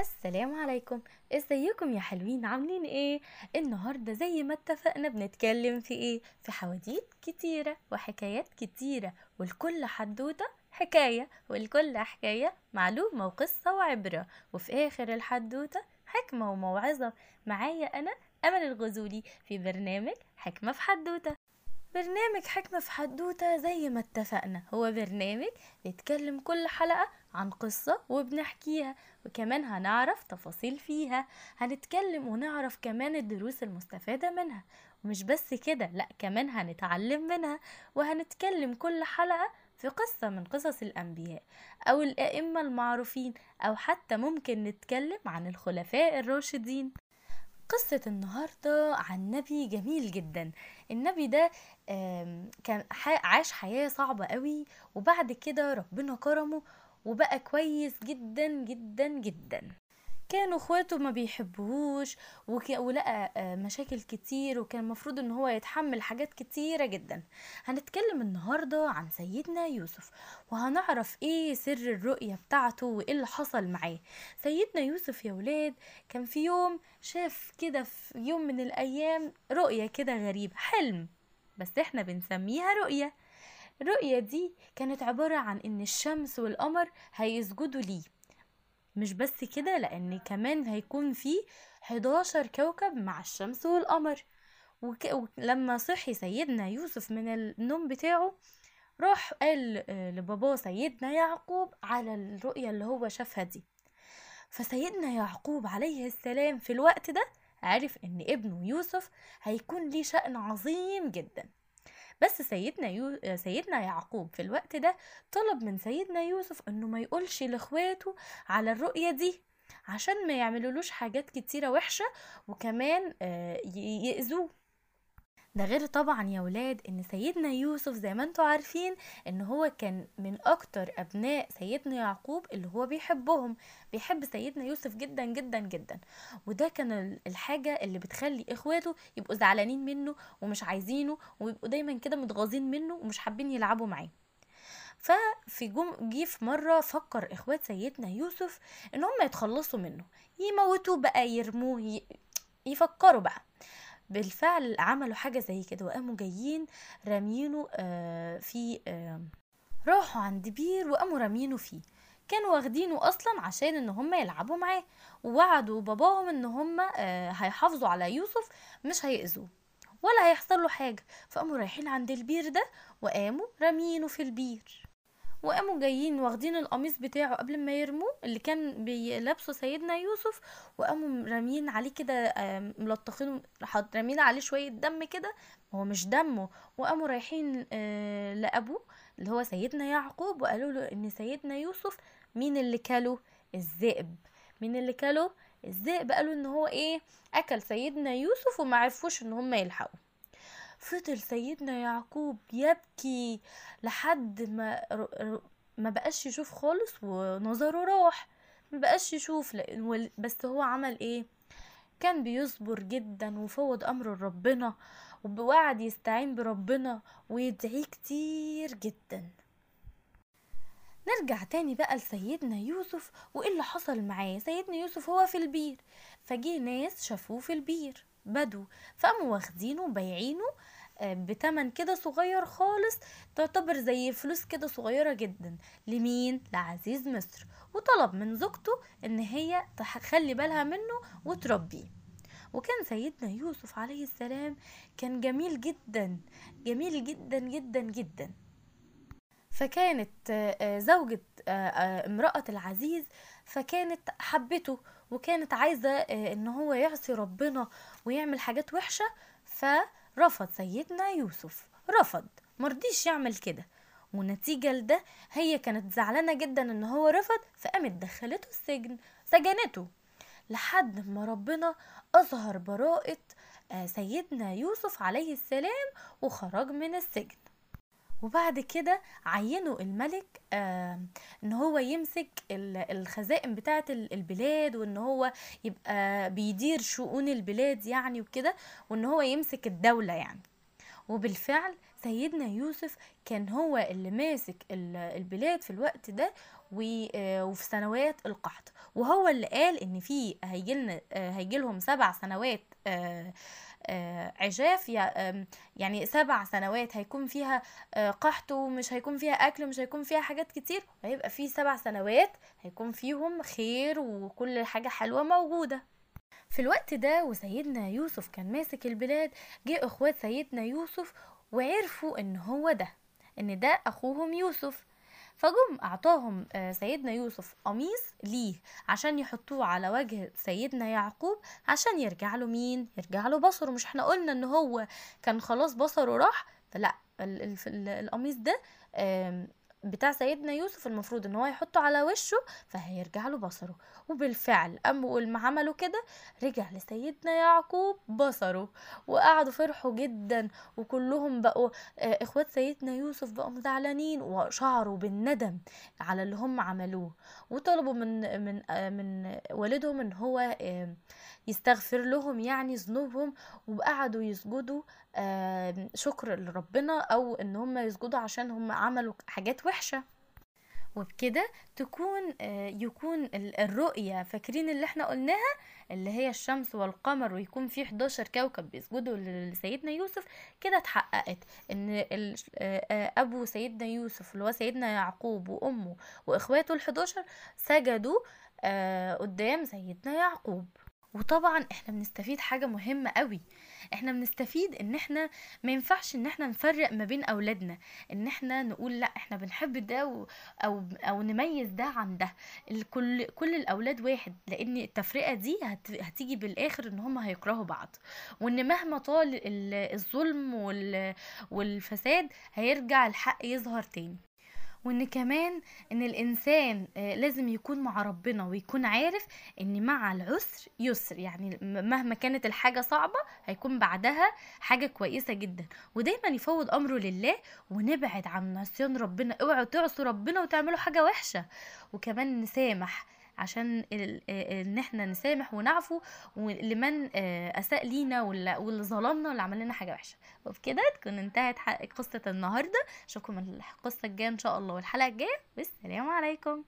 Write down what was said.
السلام عليكم. ازيكم يا حلوين؟ عاملين إيه؟ النهارده زي ما اتفقنا بنتكلم في إيه؟ في حواديت كتيرة وحكايات كتيرة والكل حدوتة حكاية والكل حكاية معلومة وقصة وعبرة. وفي آخر الحدوتة حكمة وموعظة. معايا أنا أمل الغزولي في برنامج حكمة في حدوتة. برنامج حكمة في حدوتة زي ما اتفقنا. هو برنامج بيتكلم كل حلقة عن قصة وبنحكيها وكمان هنعرف تفاصيل فيها. هنتكلم ونعرف كمان الدروس المستفادة منها. ومش بس كده لأ كمان هنتعلم منها. وهنتكلم كل حلقة في قصة من قصص الأنبياء أو الأئمة المعروفين أو حتى ممكن نتكلم عن الخلفاء الراشدين. قصة النهاردة عن نبي جميل جدا. النبي ده كان عاش حياة صعبة قوي وبعد كده ربنا كرمه وبقى كويس جدا جدا جدا. كانوا اخواته ما بيحبوهوش وك... ولقى آه، مشاكل كتير وكان المفروض إن هو يتحمل حاجات كتيرة جدا. هنتكلم النهاردة عن سيدنا يوسف وهنعرف إيه سر الرؤية بتاعته وإيه اللي حصل معاه. سيدنا يوسف يا ولاد كان في يوم شاف كده في يوم من الأيام رؤية كده غريبة حلم. بس إحنا بنسميها رؤية. الرؤية دي كانت عبارة عن إن الشمس والقمر هيسجدوا ليه. مش بس كده لأن كمان هيكون في 11 كوكب مع الشمس والقمر. وك... ولما صحي سيدنا يوسف من النوم بتاعه راح قال آه، لباباه سيدنا يعقوب على الرؤية اللي هو شافها دي. فسيدنا يعقوب عليه السلام في الوقت ده عرف إن ابنه يوسف هيكون ليه شأن عظيم جدا. بس سيدنا يو... سيدنا يعقوب في الوقت ده طلب من سيدنا يوسف إنه ما يقولش لإخواته على الرؤية دي عشان ما يعملولوش حاجات كتيرة وحشة وكمان آه، يأذوه. ده غير طبعا يا ولاد إن سيدنا يوسف زي ما أنتوا عارفين إن هو كان من أكتر أبناء سيدنا يعقوب اللي هو بيحبهم بيحب سيدنا يوسف جدا جدا جدا. وده كان ال- الحاجة اللي بتخلي إخواته يبقوا زعلانين منه ومش عايزينه ويبقوا دايما كده متغاظين منه ومش حابين يلعبوا معاه. ففي جم جه في مرة فكر إخوات سيدنا يوسف إن هم يتخلصوا منه يموتوه بقى يرموه ي... يفكروا بقى. بالفعل عملوا حاجة زي كده وقاموا جايين رامينه آه، في آه، راحوا عند بير وقاموا رامينه فيه. كانوا واخدينه أصلا عشان إن هم يلعبوا معاه ووعدوا باباهم إن هم آه، هيحافظوا على يوسف مش هيأذوه ولا هيحصل له حاجة. فقاموا رايحين عند البير ده وقاموا رامينه في البير. وقاموا جايين واخدين القميص بتاعه قبل ما يرموه اللي كان بيلبسه سيدنا يوسف وقاموا رامين عليه كده ملطخينه رامين عليه شوية دم كده هو مش دمه وقاموا رايحين آه، لأبوه اللي هو سيدنا يعقوب وقالوا له إن سيدنا يوسف مين اللي كله؟ الذئب. مين اللي كله؟ الذئب. قالوا إن هو إيه؟ أكل سيدنا يوسف وما عرفوش إن هم يلحقوا فضل سيدنا يعقوب يبكي لحد ما ما بقاش يشوف خالص ونظره راح. ما بقاش يشوف لأن- بس هو عمل إيه؟ كان بيصبر جدا وفوض امره لربنا وقعد يستعين بربنا ويدعيه كتير جدا. نرجع تاني بقى لسيدنا يوسف وإيه اللي حصل معاه. سيدنا يوسف هو في البير فجه ناس شافوه في البير. بدو. فقاموا واخدينه وبايعينه آه، بتمن كده صغير خالص تعتبر زي فلوس كده صغيرة جدا. لمين؟ لعزيز مصر. وطلب من زوجته إن هي تخلي بالها منه وتربيه. وكان سيدنا يوسف عليه السلام كان جميل جدا جميل جدا جدا جدا. فكانت آه، آه، زوجة آه، امرأة العزيز فكانت حبته وكانت عايزة إن هو يعصي ربنا ويعمل حاجات وحشة فرفض سيدنا يوسف رفض مرضيش يعمل كده. ونتيجة لده هي كانت زعلانة جدا إن هو رفض فقامت دخلته السجن سجنته لحد ما ربنا أظهر براءة سيدنا يوسف عليه السلام وخرج من السجن. وبعد كده عينوا الملك إن هو يمسك ال- الخزائن بتاعة ال- البلاد وإن هو يبقى بيدير شؤون البلاد يعني وكده وإن هو يمسك الدولة يعني. وبالفعل سيدنا يوسف كان هو اللي ماسك ال- البلاد في الوقت ده آه، وفي سنوات القحط. وهو اللي قال إن في هيجيلنا آه، هيجيلهم سبع سنوات آه، عجاف يع- آم، يعني سبع سنوات هيكون فيها آه، قحط ومش هيكون فيها أكل ومش هيكون فيها حاجات كتير وهيبقى في سبع سنوات هيكون فيهم خير وكل حاجة حلوة موجودة. في الوقت ده وسيدنا يوسف كان ماسك البلاد جه إخوات سيدنا يوسف وعرفوا إن هو ده إن ده أخوهم يوسف. فجم أعطاهم آه، سيدنا يوسف قميص ليه عشان يحطوه على وجه سيدنا يعقوب عشان يرجع له مين؟ يرجع له بصره. مش إحنا قلنا إن هو كان خلاص بصره راح؟ لا ال- ال- ال- القميص ده بتاع سيدنا يوسف المفروض إن هو يحطه على وشه فهيرجع له بصره. وبالفعل اول ما عملوا كده رجع لسيدنا يعقوب بصره. وقعدوا فرحوا جدا وكلهم بقوا آه، إخوات سيدنا يوسف بقوا زعلانين وشعروا بالندم على اللي هم عملوه. وطلبوا من من آه، من والدهم إن هو يستغفر لهم يعني ذنوبهم وقعدوا يسجدوا شكر لربنا أو إن هم يسجدوا عشان هم عملوا حاجات وحشة. وبكده تكون آه، يكون ال- الرؤية فاكرين اللي إحنا قلناها اللي هي الشمس والقمر ويكون في 11 كوكب بيسجدوا لسيدنا يوسف. كده اتحققت إن آه، آه، أبو سيدنا يوسف اللي هو سيدنا يعقوب وأمه وإخواته ال11 سجدوا قدام سيدنا يعقوب. وطبعا إحنا بنستفيد حاجة مهمة قوي. إحنا بنستفيد إن إحنا ما ينفعش إن إحنا نفرق ما بين أولادنا. إن إحنا نقول لأ إحنا بنحب ده و... أو أو نميز ده عن ده. الكل كل الأولاد واحد لأن التفرقة دي هت... هتيجي بالآخر إن هم هيكرهوا بعض. وإن مهما طال ال- الظلم وال... والفساد هيرجع الحق يظهر تاني. وإن كمان إن الإنسان آه، لازم يكون مع ربنا ويكون عارف إن مع العسر يسر. يعني مهما كانت الحاجة صعبة هيكون بعدها حاجة كويسة جدا. ودايما يفوض أمره لله ونبعد عن عصيان ربنا اوعوا تعصوا ربنا وتعملوا حاجة وحشة. وكمان نسامح عشان ال- آه، إن إحنا نسامح ونعفو لمن آه، أساء لينا واللي ظلمنا واللي عمل لنا حاجة وحشة. وبكده تكون انتهت قصة النهارده. أشوفكم القصة الجاية إن شاء الله والحلقة الجاية. والسلام عليكم.